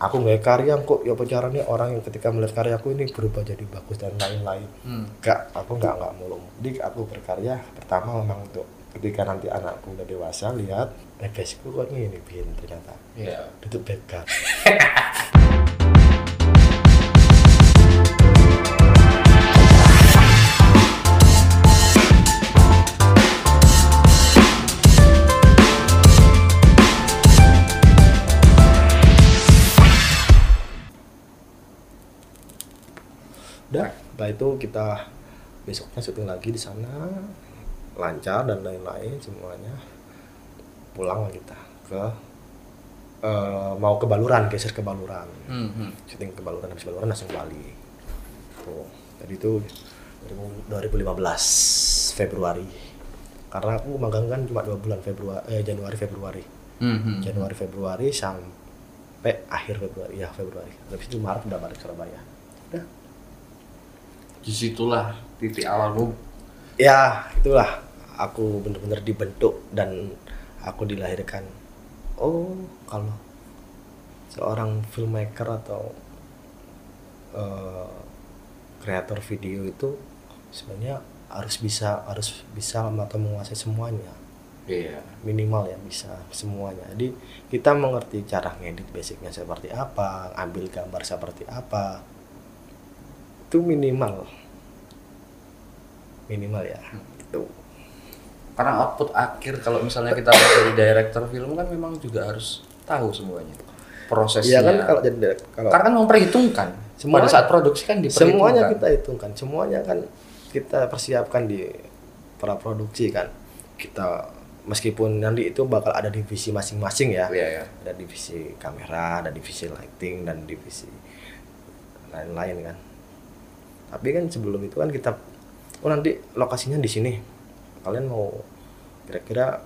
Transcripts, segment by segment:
aku nggak karya kok ya pacarannya orang yang ketika melihat karyaku ini berubah jadi bagus dan lain-lain Hmm. Enggak, aku nggak nggak mulung. Jadi aku berkarya pertama memang untuk ketika nanti anakku udah dewasa lihat legasiku kok ini bin ternyata Iya. tutup backup. setelah itu kita besoknya syuting lagi di sana. Lancar dan lain-lain semuanya. Pulang kita ke eh, mau ke Baluran geser ke Baluran. Hmm, hmm. syuting ke Baluran habis Baluran langsung Bali tuh tadi itu 2015 Februari. Karena aku magang kan cuma dua bulan Februari eh, Januari Februari. Hmm, hmm. Januari Februari sampai akhir Februari ya Februari. Habis itu Maret udah balik Surabaya. Udah Di situlah titik awalmu. ya itulah aku bener-bener dibentuk dan aku dilahirkan oh kalau seorang filmmaker atau eh, kreator video itu sebenarnya harus bisa harus bisa atau menguasai semuanya Iya. minimal ya bisa semuanya jadi kita mengerti cara ngedit basicnya seperti apa ambil gambar seperti apa itu minimal minimal ya itu Karena output akhir kalau misalnya kita jadi director film kan memang juga harus tahu semuanya prosesnya. Iya kan kalau jadi kalau Karena kan memperhitungkan. Semua- Pada saat produksi kan diperhitungkan. semuanya kita hitungkan, semuanya kan kita persiapkan di pra produksi kan. Kita meskipun nanti itu bakal ada divisi masing-masing ya. Iya, iya. Ada divisi kamera, ada divisi lighting dan divisi lain-lain kan. Tapi kan sebelum itu kan kita oh nanti lokasinya di sini. Kalian mau kira-kira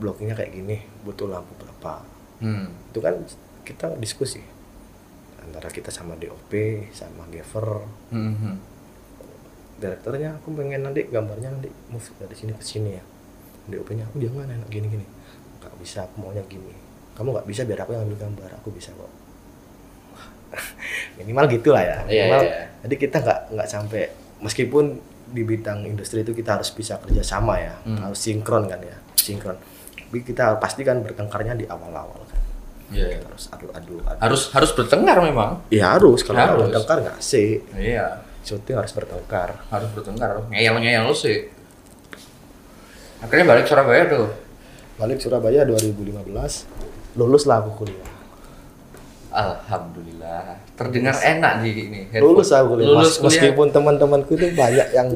blockingnya kayak gini, butuh lampu berapa? Hmm. itu kan kita diskusi antara kita sama DOP sama Gaver Hmm, hmm. direkturnya aku pengen nanti gambarnya nanti move dari sini ke sini ya DOP nya aku jangan enak gini gini nggak bisa aku maunya gini kamu nggak bisa biar aku yang ambil gambar aku bisa kok minimal gitulah ya Iya, minimal iya. jadi kita nggak nggak sampai meskipun di bidang industri itu kita harus bisa kerja sama ya Hmm. harus sinkron kan ya sinkron tapi kita pasti kan bertengkarnya di awal-awal kan Iya, iya. harus adu-adu adu. Harus harus bertengkar memang. Ya harus, kalau Harus. bertengkar nggak asik. Iya. Syuting harus bertengkar. Harus bertengkar. Ngeyel-ngeyel lu sih. Akhirnya balik Surabaya tuh. Balik Surabaya 2015, lulus lah aku kuliah. Alhamdulillah. Terdengar enak di ini. Lulus aku kuliah. Lulus kuliah. Meskipun teman-temanku itu banyak yang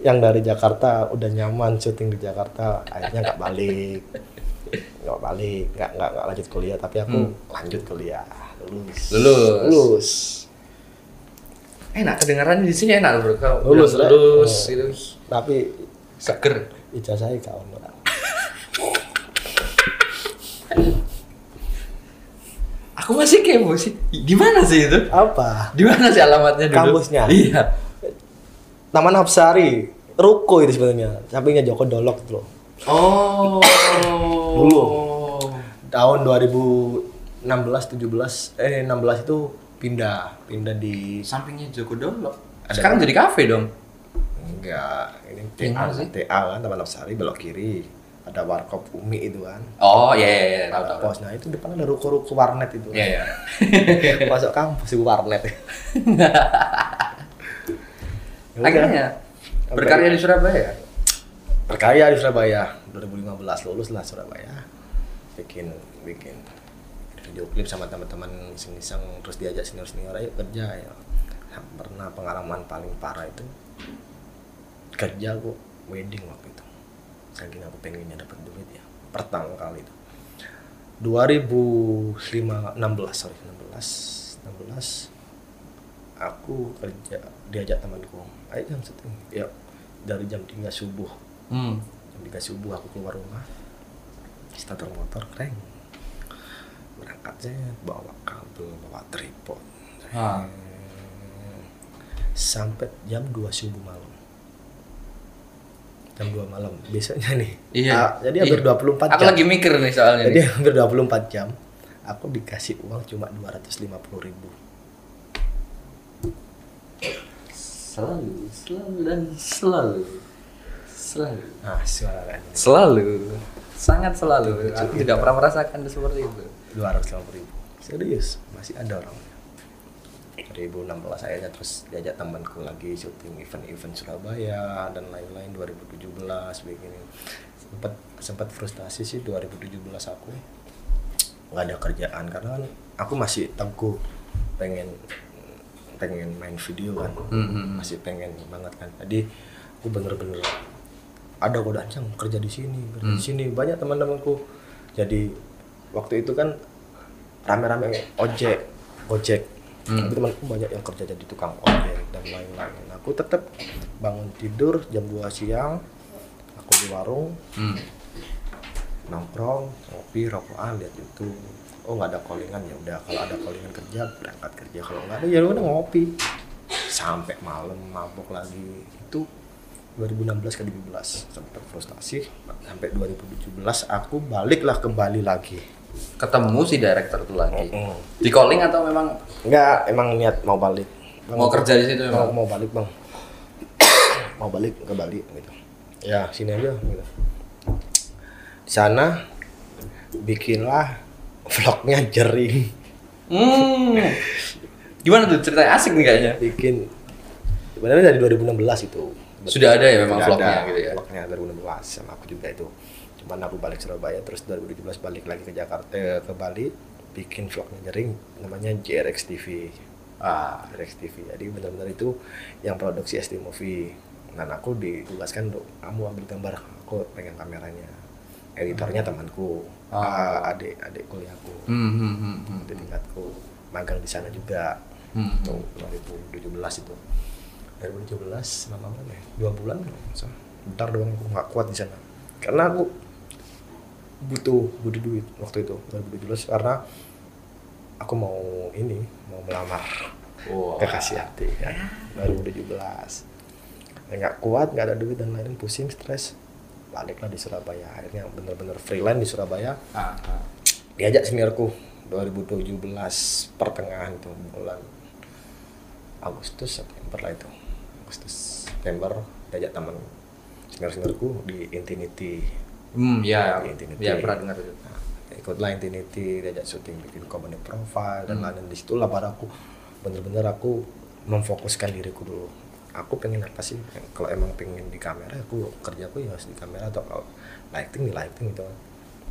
yang dari Jakarta udah nyaman syuting di Jakarta, akhirnya nggak balik, nggak balik, nggak nggak nggak lanjut kuliah. Tapi aku lanjut kuliah, lulus. Hmm. Lulus. Lulus. Enak kedengaran di sini enak bro. Kau Lulus, Rek. lulus Oh. gitu. Tapi Seger. ijazahnya kawan orang. Aku masih kepo sih. Di mana sih itu? Apa? Di mana sih alamatnya dulu? Kampusnya? Iya. Taman Hapsari, ruko itu sebenarnya, sampingnya Joko Dolok itu loh. Oh. Dulu. tahun 2016 17 eh 16 itu pindah pindah di Sampingnya Joko Dolok. Ada- Sekarang jadi kafe dong. enggak ini TA? TA kan Taman Sari belok kiri ada warkop Umi itu kan. Oh iya iya iya tahu tahu. pos nah itu depan ada ruko-ruko warnet itu. Iya iya. masuk kampus itu warnet. Ya. Akhirnya berkarya di Surabaya. berkarya di Surabaya. 2015 lulus lah Surabaya. Bikin bikin video klip sama teman-teman iseng-iseng terus diajak senior senior ayo kerja ya. Nah, pernah pengalaman paling parah itu kerja kok wedding waktu itu saking aku pengennya dapat duit ya pertama kali itu. 2016 sorry 16 16 aku kerja diajak temanku. Ayo jam syuting ya dari jam 3 subuh. Hmm. jam 3 subuh aku keluar rumah starter motor keren berangkat saya bawa kabel bawa tripod. Ah. sampai jam 2 subuh malam jam 2 malam besoknya nih Iya. Ah, jadi hampir Iya. 24 Aku jam lagi mikir nih soalnya. jadi nih. hampir 24 jam aku dikasih uang cuma 250 ribu Selalu, selalu dan selalu. Selalu. nah suara Selalu. Sangat selalu. Aku tidak pernah merasakan seperti itu. 250 ribu serius masih ada orang 2016 akhirnya terus diajak temanku lagi syuting event-event Surabaya dan lain-lain 2017 begini. Sempat sempat frustasi sih 2017 aku. Nggak ada kerjaan karena kan aku masih teguh pengen pengen main video kan. Mhm. masih pengen banget kan. Jadi aku bener-bener ada godaan "Cang, kerja di sini kerja di sini. Banyak teman-temanku. Jadi waktu itu kan rame-rame ojek gojek tapi temanku banyak yang kerja jadi tukang ojek dan lain-lain. Aku tetap bangun tidur jam 2 siang aku di warung Hmm. nongkrong ngopi rokokan lihat YouTube. Oh nggak ada callingan ya udah. Kalau ada callingan kerja berangkat kerja. Kalau nggak ada ya udah ngopi. Sampai malam mabok lagi. Itu 2016 ke 2017 sempat frustasi sampai 2017 aku baliklah ke Bali lagi Ketemu si director tuh lagi. Mm. Di calling atau memang nggak emang niat mau balik Bang, mau kerja di situ mau, memang? mau balik bang mau balik ke Bali gitu ya sini aja gitu di sana bikinlah vlognya jering Hmm. Gimana tuh ceritanya asik nih kayaknya. bikin sebenarnya dari 2016 itu Sudah ada ya memang Sudah vlognya ada, gitu ya. vlognya 2016 sama aku juga itu cuman aku balik Surabaya terus 2017 balik lagi ke Jakarta eh, ke Bali bikin vlognya jering namanya JRX TV Ah. JRX TV jadi benar-benar itu yang produksi SD Movie dan aku ditugaskan untuk kamu ambil gambar aku pengen kameranya editornya temanku Ah. ah, adik adik kuliahku Hmm, hmm, hmm, hmm. di tingkatku magang di sana juga Hmm. tahun 2017 itu 2017 lama banget ya? Dua bulan so, bentar doang aku nggak kuat di sana. Karena aku butuh butuh duit waktu itu 2017 karena aku mau ini mau melamar. Wah. kekasih hati kan 2017 Ya, nggak kuat nggak ada duit dan lain-lain pusing stres baliklah di Surabaya. Akhirnya bener-bener freelance di Surabaya. Ah, ah. diajak seniorku 2017 pertengahan itu bulan Agustus September lah itu Agustus September diajak teman senior seniorku di Infinity Hmm, ya, Infinity. ya pernah dengar itu. nah, ikutlah Infinity diajak syuting bikin company profile dan Hmm. lain-lain di situlah baru aku bener-bener aku memfokuskan diriku dulu aku pengen apa sih kalau emang pengen di kamera aku kerjaku ya harus di kamera atau kalau lighting di lighting gitu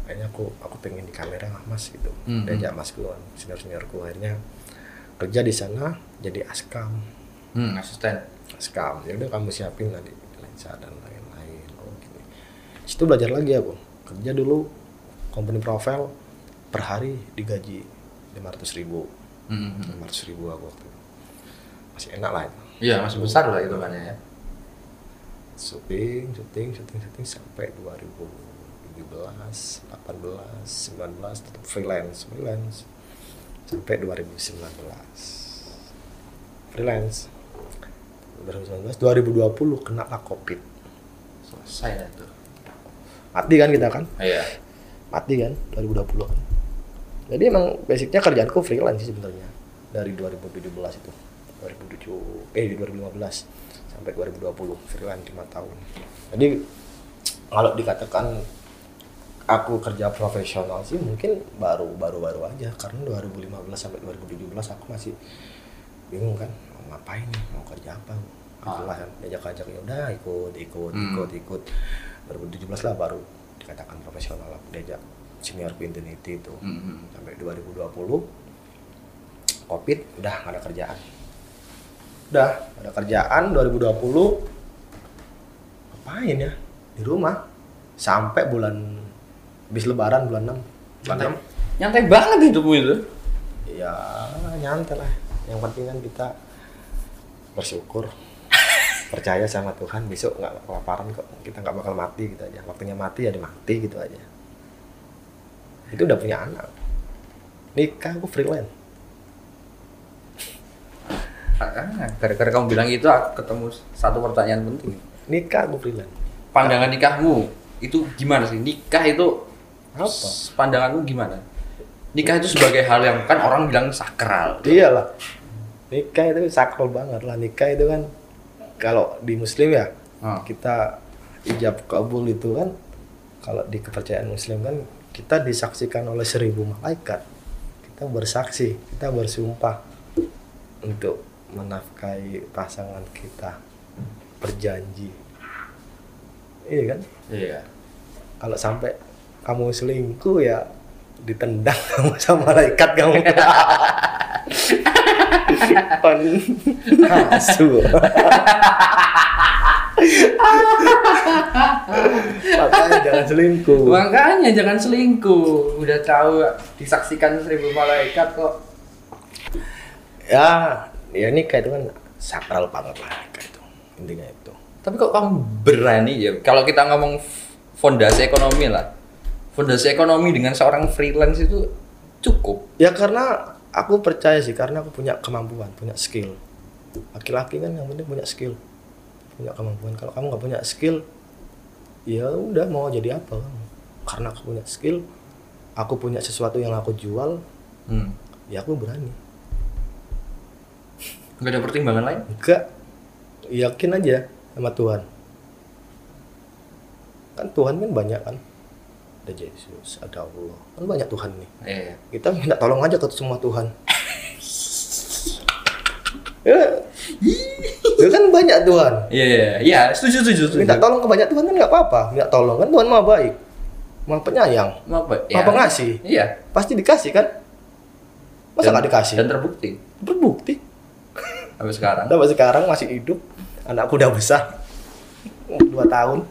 akhirnya aku aku pengen di kamera lah mas gitu Hmm. diajak masku kan senior seniorku akhirnya kerja di sana jadi askam Hmm, asisten. Askam ya udah kamu siapin nanti lensa dan lain-lain. Oh gini situ belajar lagi aku. Kerja dulu company profile per hari digaji 500 ribu. Hmm, hmm. 500 ribu aku waktu itu. Masih enak lah itu. Iya, masih besar lah itu kan ya. syuting syuting syuting syuting sampai 2017 18 19 tetap freelance freelance. Sampai 2019 freelance 2019 2020 kena lah covid. Selesai lah itu. mati kan kita kan? Iya. mati kan 2020 kan? Jadi emang basicnya kerjaanku freelance sih sebenarnya dari 2017 itu. 2007 eh 2015 sampai 2020 freelance 5 tahun. Jadi kalau dikatakan aku kerja profesional sih mungkin baru baru baru aja. Karena 2015 sampai 2017 aku masih bingung kan mau ngapain nih? Mau kerja apa? Itulah kan diajak ajak ya udah ikut ikut Hmm. ikut ikut. 2017 lah baru dikatakan profesional aku diajak senior Infinity itu. Hmm, hmm. sampai 2020 covid udah nggak ada kerjaan. Udah ada kerjaan 2020 ngapain ya? Di rumah. Sampai bulan habis lebaran bulan 6 bulan Nyantai, nyantai banget hidupmu itu. 6 ya nyantai lah yang penting kan kita bersyukur percaya sama Tuhan besok nggak kelaparan kok kita nggak bakal mati gitu aja. Waktunya mati ya dimati gitu aja. Itu udah punya anak. Nikah aku freelance. Ah, gara-gara kamu bilang itu aku ketemu satu pertanyaan penting. nikah aku freelance. Pandangan nikahmu itu gimana sih? Nikah itu apa? pandanganmu gimana? nikah itu sebagai hal yang kan orang bilang sakral. Iyalah nikah itu sakral banget lah. Nikah itu kan kalau di muslim ya Ah. kita ijab kabul itu kan kalau di kepercayaan muslim kan kita disaksikan oleh seribu malaikat. Kita bersaksi kita bersumpah untuk menafkahi pasangan kita berjanji. Iya kan? Iya. Kalau sampai kamu selingkuh ya ditendang sama malaikat kamu on asu makanya jangan selingkuh. Makanya jangan selingkuh. Udah tahu disaksikan seribu malaikat kok. Ya ya ini kayak itu kan sakral banget lah kayak itu intinya itu. Tapi kok kamu berani ya? Kalau kita ngomong fondasi ekonomi lah. Fondasi ekonomi dengan seorang freelance itu cukup. Ya karena aku percaya sih karena aku punya kemampuan punya skill. Laki-laki kan yang penting punya skill. Punya kemampuan. Kalau kamu nggak punya skill ya udah mau jadi apa kamu? Karena aku punya skill aku punya sesuatu yang aku jual hmm. ya aku berani. Nggak ada pertimbangan lain? Enggak yakin aja sama Tuhan. Kan Tuhan kan banyak kan ada Yesus ada Allah. Kan banyak Tuhan nih. Iya kita minta tolong aja ke semua Tuhan. Ya, ya kan banyak Tuhan. Iya iya iya. Setuju setuju setuju. Minta tolong ke banyak Tuhan kan nggak apa-apa. Minta tolong kan Tuhan maha baik. Maha penyayang. Apa maha pengasih. Iya. Pasti dikasih kan? Masa nggak dikasih? dan terbukti. Berbukti sampai sekarang. Sampai sekarang masih hidup. Anakku udah besar. Dua tahun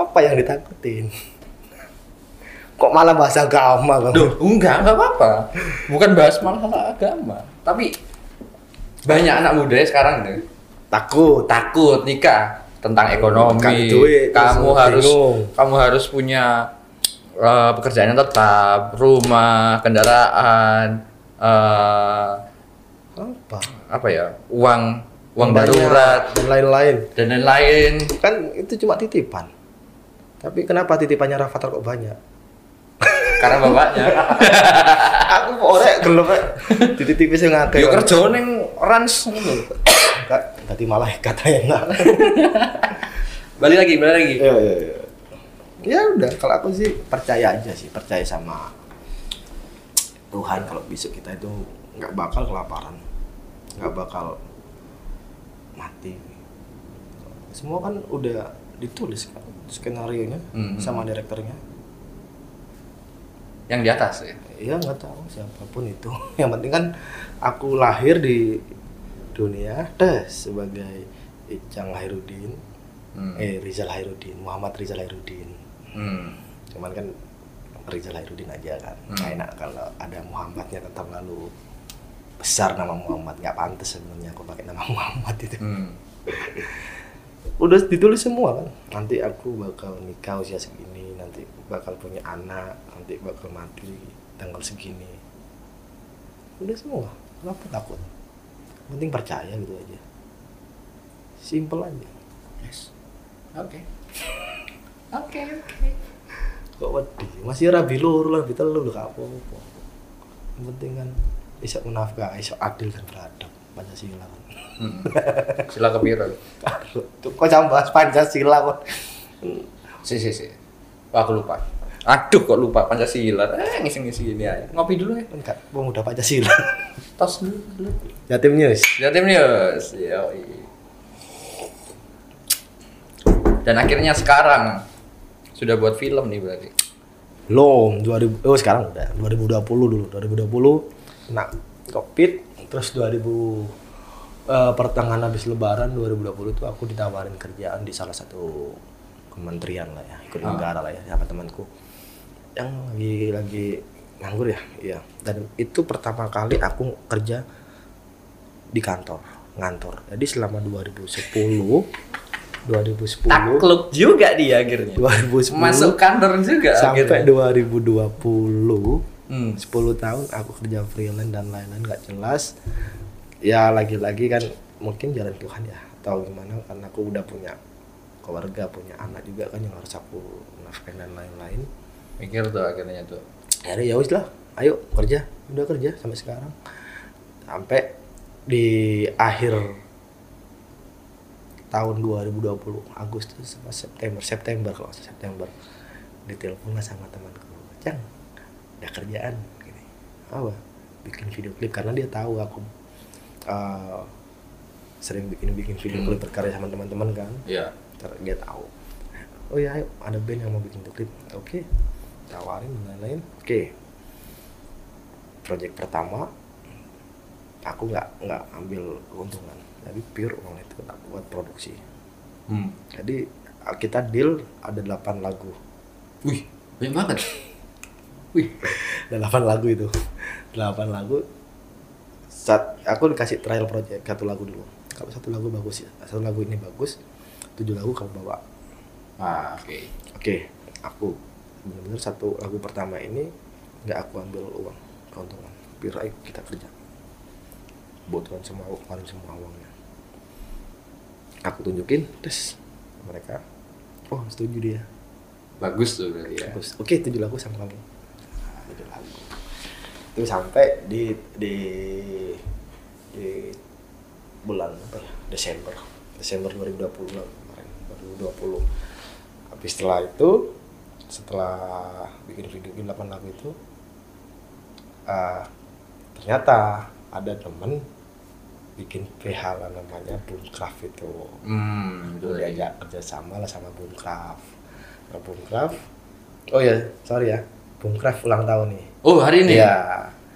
apa yang ditakutin kok malah bahasa agama kamu Duh, enggak, enggak apa-apa. Bukan bahas masalah agama. Tapi banyak anak muda ya sekarang nih takut takut nikah tentang ekonomi. Kan duit, kamu harus bingung. kamu harus punya eh, pekerjaan yang tetap, rumah, kendaraan, eh, apa apa ya, uang uang Banyak, darurat dan lain-lain dan lain-lain. kan itu cuma titipan tapi kenapa titipannya Rafathar kok banyak Karena bapaknya. aku orek gelem dititipi sing akeh Yo kerja ning rans ngono. Kak, tadi malah kata enak Balik lagi, balik lagi. Iya, iya, iya. Ya udah, kalau aku sih percaya aja sih, percaya sama Tuhan kalau besok kita itu nggak bakal kelaparan, nggak bakal mati. Semua kan udah ditulis kan skenario nya Mhm. sama direkturnya. Yang di atas ya. Ya nggak tahu siapa pun itu. Yang penting kan aku lahir di dunia tes sebagai Icang Hairudin, Hmm. eh Rizal Hairudin, Muhammad Rizal Hairudin. Hmm. cuman kan Rizal Hairudin aja kan Hmm. Nggak enak kalau ada Muhammadnya tetap lalu besar nama Muhammad nggak pantas sebenarnya aku pakai nama Muhammad itu Hmm. udah ditulis semua kan? Nanti aku bakal nikah usia segini nanti bakal punya anak nanti bakal mati tanggal segini. Udah semua? Kenapa takut? Penting percaya gitu aja. Simple aja. Yes. Oke. Oke, oke. kok wedi? Masih rabi lur lah kita lu gak apa-apa. Yang penting kan bisa menafkah bisa adil dan beradab pancasila kan Hmm. Sila kepiro. Tuh, kok jangan bahas pancasila kok Si si si. Wah, aku lupa. Aduh, kok lupa Pancasila. Eh, ngisi-ngisi gini aja. Ngopi dulu ya. enggak udah pancasila Tos dulu. dulu. Jatim News Jatim News. Yoi. Dan akhirnya sekarang sudah buat film nih berarti. belum 2000 oh sekarang udah 2020 dulu 2020 kena covid terus 2000 eh, pertengahan habis lebaran 2020 itu aku ditawarin kerjaan di salah satu kementerian lah ya ikut Ah. negara lah ya sama temanku yang lagi lagi nganggur ya iya dan itu pertama kali aku kerja di kantor ngantor jadi selama 2010 2010 Takluk juga dia akhirnya. 2010 Masuk kantor juga sampai akhirnya. 2020 Hmm. 10 tahun aku kerja freelance dan lain-lain nggak jelas. Ya lagi-lagi kan mungkin jalan Tuhan ya atau gimana karena aku udah punya keluarga punya anak juga kan yang harus aku nafkahin dan lain-lain. Mikir tuh akhirnya tuh. Akhirnya ya wis lah ayo kerja. Udah kerja sampai sekarang. Sampai di akhir tahun 2020 Agustus sama September September kalau September ditelepon sama temanku. Cang ada kerjaan gini. Apa? Bikin video klip karena dia tahu aku uh, sering bikin bikin video Hmm. klip berkarya sama teman-teman kan. Iya. Ntar dia tahu. Oh ya ayo ada band yang mau bikin video klip. Oke tawarin dan lain-lain. Oke. Project pertama aku nggak nggak ambil keuntungan. Jadi pure uang itu buat produksi. Hmm. jadi kita deal ada 8 lagu. Wih banyak banget wih 8 lagu itu 8 lagu saat aku dikasih trial project satu lagu dulu kalau satu lagu bagus ya satu lagu ini bagus tujuh lagu kamu bawa ah oke Oke, aku benar-benar satu lagu pertama ini nggak aku ambil uang keuntungan. Ayo kita kerja. Butuhan semua keluarin semua uangnya. Aku tunjukin, terus mereka, oh setuju dia. bagus tuh berarti ya Bagus. Oke, tujuh lagu sama kamu. Lagu. Itu sampai di di di bulan apa ya? Desember. Desember 2020 lah kemarin. 2020. Habis setelah itu setelah bikin video bikin 8 lagu itu ah, ternyata ada temen bikin PH lah namanya Boomcraft itu hmm gue betul ya diajak kerjasama lah sama Boomcraft nah Boomcraft oh ya sorry ya Boomcraft ulang tahun nih oh hari ini Iya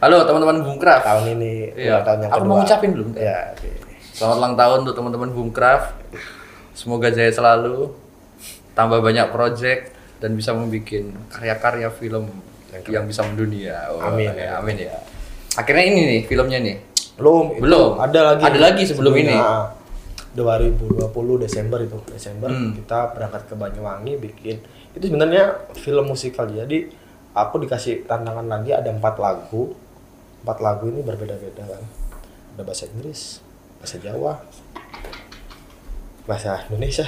halo teman-teman Boomcraft tahun ini Iya. ulang tahun yang Aku kedua mau ngucapin belum? ya oke. Selamat ulang tahun untuk teman-teman Boomcraft. Semoga jaya selalu, tambah banyak project dan bisa membuat karya-karya film Yang yang, bisa mendunia. Oh, Amin, ya, amin. ya. Akhirnya ini nih filmnya nih. belum Belum. ada lagi Ada lagi sebelum ini. Ah, 2020 Desember itu Desember Hmm. kita berangkat ke Banyuwangi bikin itu sebenarnya film musikal jadi aku dikasih tantangan lagi ada empat lagu. Empat lagu ini berbeda-beda kan? Ada bahasa Inggris bahasa Jawa bahasa Indonesia.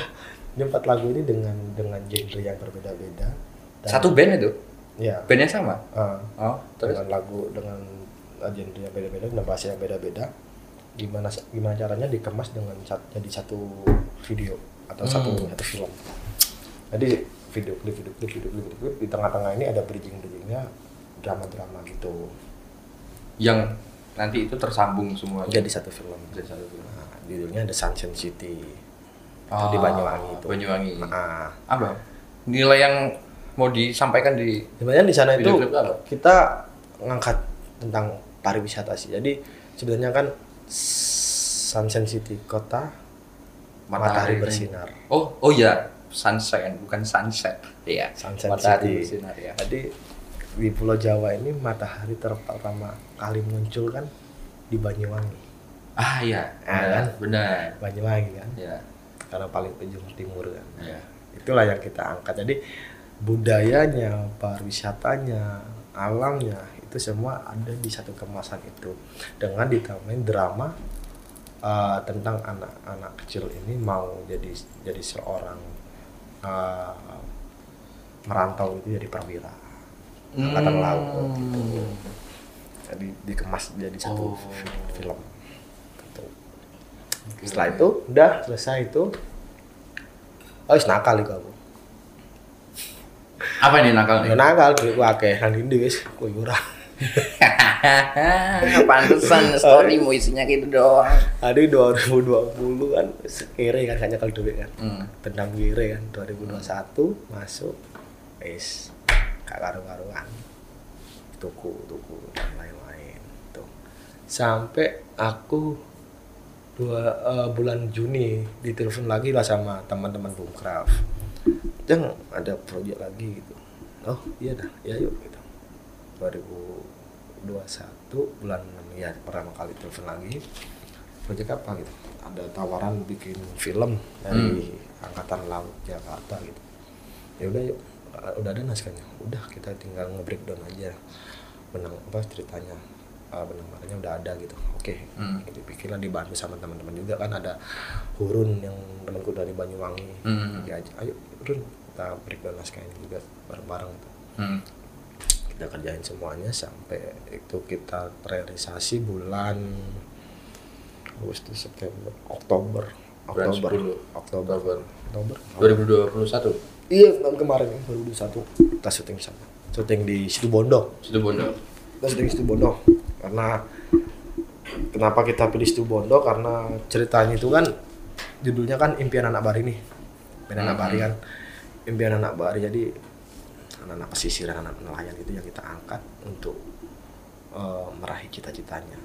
Ini empat lagu ini dengan dengan genre yang berbeda-beda. Satu band itu, ya band yang sama. ah, Oh, terus? Dengan lagu dengan genre yang beda-beda dan bahasa yang beda-beda. Gimana gimana caranya dikemas dengan jadi satu video atau satu Hmm. satu film. Jadi video klip video klip video klip video klip. Di tengah-tengah ini ada bridging bridgingnya drama-drama gitu. Yang nanti itu tersambung semua. jadi satu film. Jadi satu film. nah, judulnya The Sunshine City. Ah, di Banyuwangi itu. Banyuwangi. Nah, Apa? Nilai yang mau disampaikan di sebenarnya di sana itu kita ngangkat tentang pariwisata sih. Jadi sebenarnya kan Sunshine City kota matahari, bersinar. Oh, oh ya, sunshine bukan sunset. Iya, Sunshine matahari bersinar ya. Jadi di Pulau Jawa ini matahari ter- pertama kali muncul kan di Banyuwangi. Ah iya, Ah, benar, kan? benar. Banyuwangi kan, Ya, karena paling ujung timur kan. ya. Itulah yang kita angkat. Jadi budayanya, pariwisatanya, alamnya itu semua ada di satu kemasan itu dengan ditambahin drama uh, tentang anak-anak kecil ini mau jadi jadi seorang uh, merantau itu jadi perwira angkatan Hmm. laut gitu. jadi dikemas jadi satu Oh. fi- film gitu. setelah itu udah selesai itu oh nakal itu aku Apa ini nakal nih? nakal duit akeh nang ndi wis kowe ora Pantesan storymu isinya gitu doang. Aduh 2020 kan kere kan hanya kalau duit kan. Hmm. tentang kere kan 2021 masuk is gak karu-karuan. Tuku tuku dan lain-lain tuh. Sampai aku dua eh, bulan Juni ditelepon lagi lah sama teman-teman Boomcraft Jeng ada proyek lagi gitu. Oh iya dah ya yuk gitu 2021 bulan 6 ya pertama kali telepon lagi. Proyek apa gitu? Ada tawaran bikin film dari angkatan laut Jakarta gitu. Ya udah yuk. Uh, udah ada naskahnya. Udah kita tinggal nge-breakdown aja. Benang apa ceritanya. Uh, benang marahnya udah ada gitu. Oke. Hmm. dipikirlah dibantu sama teman-teman juga. Kan ada Hurun yang temanku dari Banyuwangi. Hmm. aja ayo Hurun kita breakdown naskah ini juga bareng-bareng. Gitu Hmm. Kita kerjain semuanya sampai itu kita realisasi bulan Agustus September Oktober. Oktober. 10. Oktober. Oktober. Oktober. 2021 iya kemarin 2021 kita syuting sana. Syuting di situ Bondo. Situ Bondo. Kita syuting di situ Bondo. Karena kenapa kita pilih situ Bondo? Karena ceritanya itu kan judulnya kan impian anak bari nih. Impian anak Hmm. bari kan. Impian anak bari. Jadi anak-anak pesisir anak nelayan itu yang kita angkat untuk eh, meraih cita-citanya.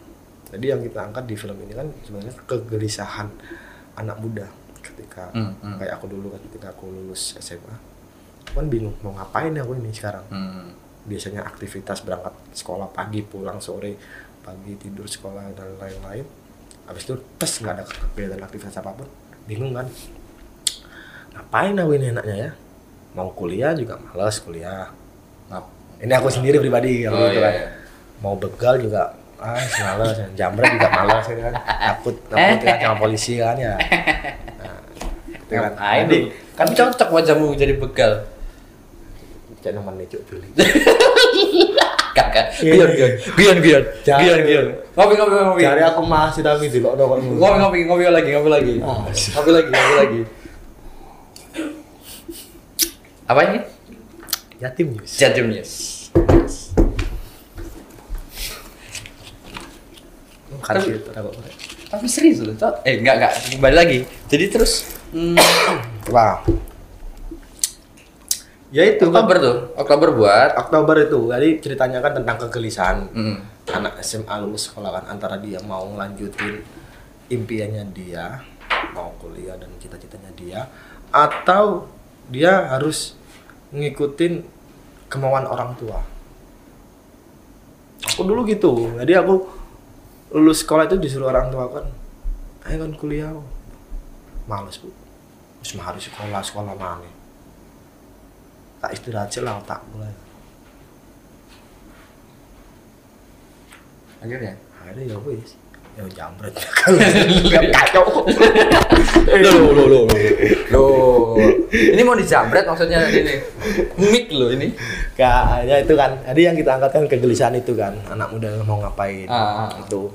Jadi yang kita angkat di film ini kan sebenarnya kegelisahan anak muda ketika Hmm, hmm. kayak aku dulu kan ketika aku lulus SMA kan bingung mau ngapain aku ini sekarang? Hmm. biasanya aktivitas berangkat sekolah pagi pulang sore pagi tidur sekolah dan lain-lain. Habis itu tes nggak ada kegiatan aktivitas apa pun. Bingung kan? Ngapain aku ini enaknya ya mau kuliah juga males kuliah Ngap- ini aku sendiri pribadi kalau Oh, gitu iya, kan iya. mau begal juga ah males jamret juga males ya kan takut takut ya sama polisi kan ya nah, gitu kan. Nih? Kan cocok wajahmu jadi begal. jangan namanya cuk pilih Kakak. Jangan. gion, gion. Ngopi, ngopi, ngopi. cari aku masih tapi di lo Ngopi, ngopi, ngopi lagi, ngopi lagi. Ngopi lagi, ngopi lagi. Apa ini? yatim news Jatim News. Tapi- apa Tapi serius loh, Cok. Eh, enggak, enggak. Kembali lagi. Jadi terus hmm, Wah. Ya itu Oktober tuh, Oktober buat. Oktober itu. Jadi ceritanya kan tentang kegelisahan Hmm. anak SMA lulus sekolah kan antara dia mau ngelanjutin impiannya dia, mau kuliah dan cita-citanya dia atau dia harus ngikutin kemauan orang tua. Aku dulu gitu. Jadi aku lulus sekolah itu disuruh orang tua kan, ayo kan kuliah. Males bu, terus mah harus sekolah sekolah mana? Tak istirahat sih lah tak mulai. Akhirnya. Akhirnya ya wis, ya jambret kacau. Loh, loh, loh, loh. Ini mau dijambret maksudnya ini. Mik loh ini. Kayaknya itu kan, jadi yang kita angkat kan kegelisahan itu kan, anak muda mau ngapain Ah, ah, ah. itu.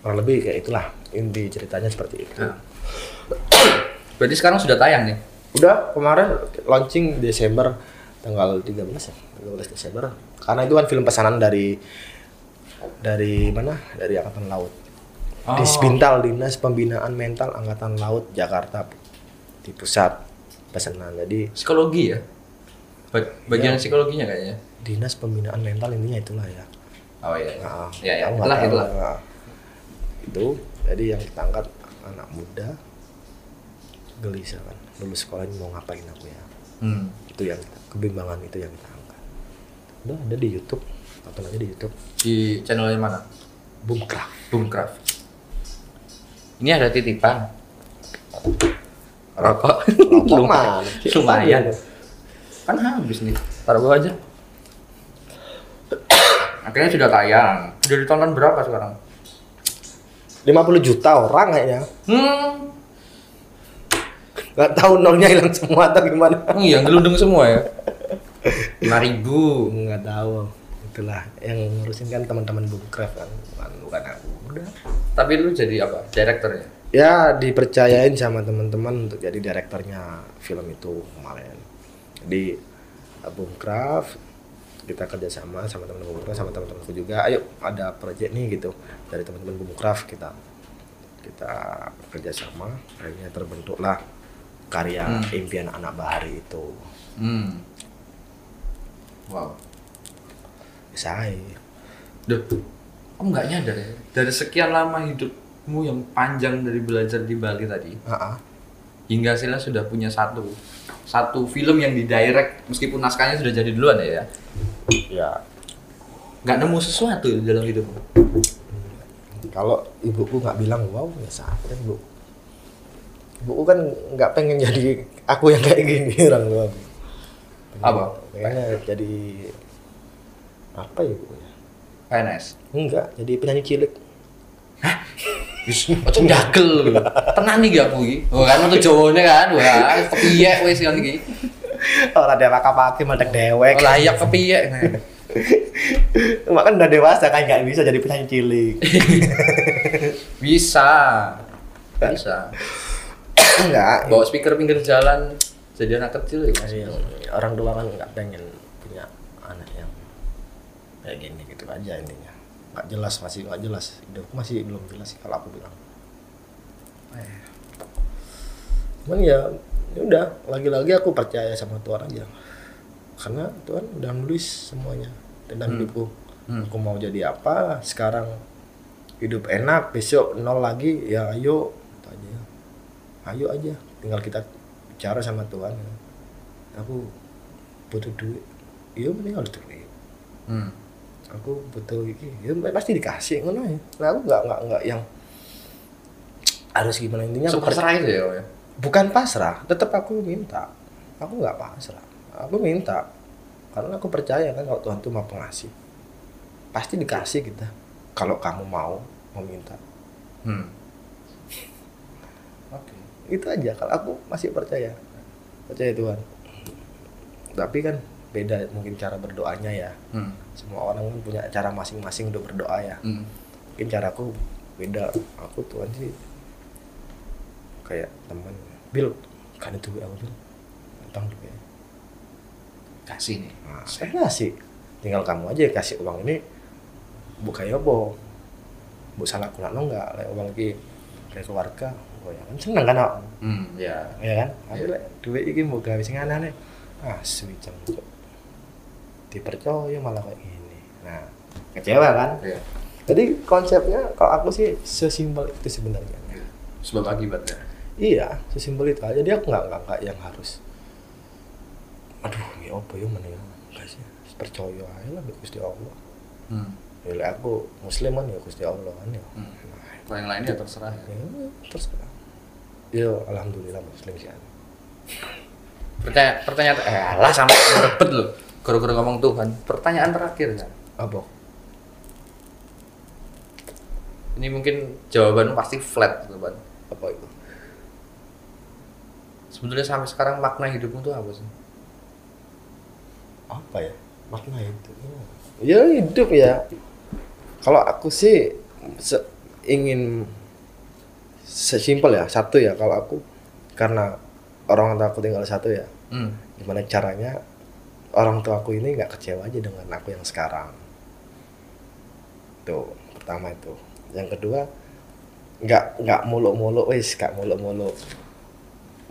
Kurang lebih kayak itulah inti ceritanya seperti itu. Nah. Berarti sekarang sudah tayang nih. Udah kemarin launching Desember tanggal 13 ya, 13 Desember. Karena itu kan film pesanan dari dari mana? Dari Angkatan Laut. Di Oh. Spintal Dinas Pembinaan Mental Angkatan Laut Jakarta di pusat pesanan. Jadi Psikologi ya. Ba- bagian Iya. psikologinya kayaknya. Dinas Pembinaan Mental intinya itulah ya. Oh iya. Nah, ya ya, itulah tahu. itulah. Nah, itu jadi yang kita angkat anak muda gelisah kan lulus sekolah ini mau ngapain aku ya Hmm. itu yang kita, kebimbangan itu yang kita angkat udah ada di YouTube tonton aja di YouTube Di channelnya mana? Boomcraft Boomcraft. Ini ada titipan. Rokok. Rokok Lumayan. Lumayan. Kan habis nih. Taruh bawah aja. Akhirnya sudah tayang. Sudah ditonton berapa sekarang? 50 juta orang kayaknya Hmm. nggak tahu nolnya hilang semua atau gimana Oh iya, gelundung semua ya. 5000 ribu. nggak tahu itulah yang ngurusin kan teman-teman Boomcraft kan bukan bukan aku udah Tapi lu jadi apa? Direkturnya? ya dipercayain sama teman-teman untuk jadi direkturnya film itu kemarin jadi Boomcraft kita kerjasama sama teman-teman Boomcraft sama teman-temanku juga ayo ada project nih gitu dari teman-teman Boomcraft kita kita kerjasama akhirnya terbentuklah karya Hmm. impian anak bahari itu Hmm. Wow. Saya Duh, kamu nggak nyadar ya? Dari sekian lama hidupmu yang panjang dari belajar di Bali tadi, ah hingga hasilnya sudah punya satu satu film yang didirect meskipun naskahnya sudah jadi duluan ya, ya. ya nggak nemu sesuatu di dalam hidupmu. kalau ibuku nggak bilang wow ya sampai bu ibuku kan nggak pengen jadi aku yang kayak gini orang tua Apa? pengennya jadi apa ya bu ya PNS. enggak jadi penyanyi cilik Wis, ojo ndagel lho. Tenan iki aku iki. Oh kan metu Jawane kan. Wah, kepiye wis kan iki. Orang dia pakai meledak dewek. Oh, layak kepiye nah. Cuma kan udah dewasa kan nggak bisa jadi penyanyi cilik. bisa bisa Enggak. bawa speaker pinggir jalan jadi anak kecil ya yang orang tua kan nggak pengen kayak gini gitu aja intinya. Nggak jelas masih nggak jelas. Hidupku masih belum jelas sih kalau aku bilang. Eh. Cuman ya ya udah lagi-lagi aku percaya sama Tuhan aja. Karena Tuhan udah nulis semuanya tentang Hmm. hidupku. Hmm. Aku mau jadi apa sekarang hidup enak besok nol lagi ya ayo itu aja ayo aja tinggal kita bicara sama Tuhan aku butuh duit iya mending harus duit hmm. Aku butuh iki. Ya pasti dikasih ngono ya. Nah, aku nggak nggak nggak yang harus gimana intinya aku Sepasrah itu ya Om, ya? Bukan pasrah tetap aku minta. Aku nggak pasrah. Aku minta. Karena aku percaya kan kalau Tuhan tuh mau pengasih. Pasti dikasih kita kalau kamu mau meminta. Hmm. oke itu aja. Kalau aku masih percaya. Percaya Tuhan. Tapi kan beda mungkin cara berdoanya ya hmm. semua orang kan punya cara masing-masing untuk berdoa ya Hmm. mungkin caraku beda aku Tuhan sih kayak teman Bil kan itu aku Bil tentang duit kasih nih Nah, saya kasih. Tinggal kamu aja kasih uang ini bu kayak apa? Bu salah kulano enggak? Lek uang iki kayak keluarga. Oh ya kan seneng kan, Nak? hmm. ya Ya kan? Tapi lek duit iki mau gawe sing aneh Ah, suwi cengcuk. Dipercaya malah kayak gini. Nah, kecewa kan? ya Jadi konsepnya kalau aku sih sesimpel itu sebenarnya. sebab akibatnya Iya, sesimpel itu aja. Jadi aku nggak nggak nggak yang harus. Aduh, ya apa ya mana ya? Nggak sih. Percaya aja lah Gusti Allah. hmm. Ya aku muslim kan ya Gusti Allah kan ya. Hmm. Nah, kalau yang lainnya terserah ya. ya terserah. Ya alhamdulillah muslim sih. pertanyaan pertanyaan eh alah sampai berebet loh gara-gara ngomong Tuhan pertanyaan terakhir ya Apa? ini mungkin jawaban pasti flat Ban. Apa itu? sebetulnya sampai sekarang makna hidupmu tuh apa sih Apa ya? Makna itu. Ya hidup ya. Kalau aku sih se- ingin sesimpel ya satu ya kalau aku karena orang tua aku tinggal satu ya hmm. gimana caranya orang tua aku ini nggak kecewa aja dengan aku yang sekarang. Tuh pertama itu. Yang kedua nggak nggak muluk-muluk wis nggak muluk-muluk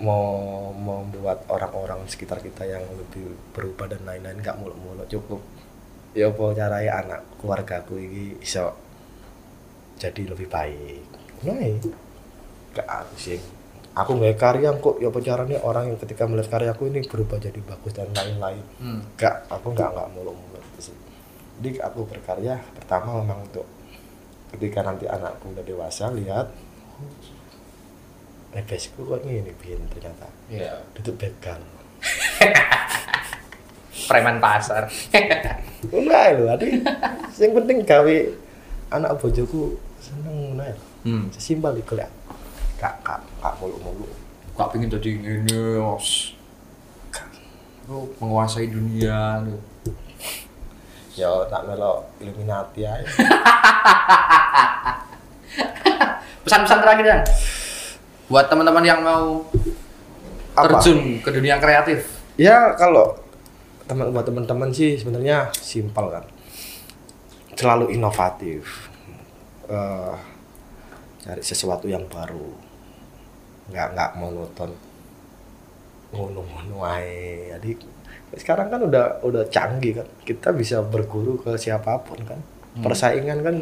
mau membuat orang-orang sekitar kita yang lebih berubah dan lain-lain nggak muluk-muluk cukup. Ya apa caranya anak keluarga aku ini bisa jadi lebih baik. Nah nggak aku sih aku nggak karya kok ya caranya orang yang ketika melihat karyaku ini berubah jadi bagus dan lain-lain Hmm. Enggak, aku enggak enggak mulu-mulu itu sih. Jadi aku berkarya pertama memang untuk ketika nanti anakku udah dewasa lihat oh, Nebesku kok ini bin ternyata ya tutup begal. preman pasar Enggak lho, adi. Yang penting gawe anak bojoku seneng ya. hmm. Iku ya. Kak, kak, kak mulu-mulu. gak pengen jadi ini os lu menguasai dunia lu Ya tak melo Illuminati aja. pesan-pesan terakhir dan buat teman-teman yang mau Apa? terjun ke dunia kreatif Ya kalau teman buat teman-teman sih sebenarnya simpel kan. Selalu inovatif. Eh, cari sesuatu yang baru. Nggak nggak monoton. Ngono-ngono ae. Jadi sekarang kan udah udah canggih kan. Kita bisa berguru ke siapa pun kan. Persaingan kan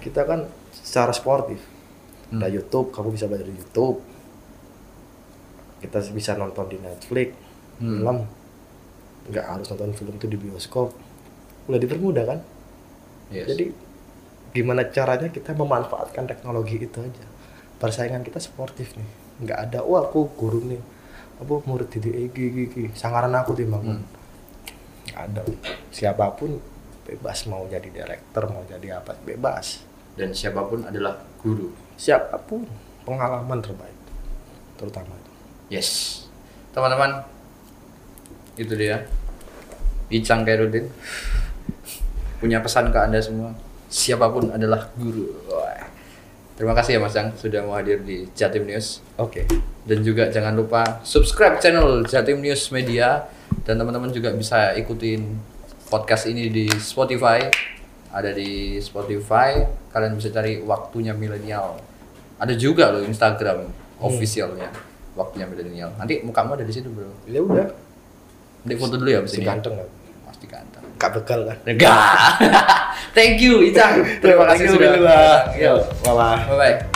kita kan secara sportif. Ada YouTube, kamu bisa belajar di YouTube. Kita bisa nonton di Netflix, Hmm. film. Nggak harus nonton film itu di bioskop. Udah dipermudah kan? Yes. Jadi gimana caranya kita memanfaatkan teknologi itu aja. Persaingan kita sportif nih. Nggak ada, wah aku guru nih. Apa murid di Egi, Egi, Sangaran aku timbang. Hmm. Nggak ada. Siapa pun bebas mau jadi direktur, mau jadi apa, bebas. dan siapa pun adalah guru Siapa pun pengalaman terbaik. Terutama itu. yes teman-teman itu dia Icang Kairudin punya pesan ke anda semua siapa pun adalah guru Wah. Terima kasih ya Mas Cang sudah mau hadir di Jatim News. Oke. dan juga jangan lupa subscribe channel Jatim News Media. Dan teman-teman juga bisa ikutin podcast ini di Spotify. Ada di Spotify. Kalian bisa cari waktunya milenial. Ada juga loh Instagram officialnya waktunya milenial. Nanti mukamu ada di situ bro. Ya udah. nanti foto dulu ya abis Si ini. Ganteng kan. Kak bekal kan. enggak thank you Icang terima kasih sudah. Yo. Bye bye. bye bye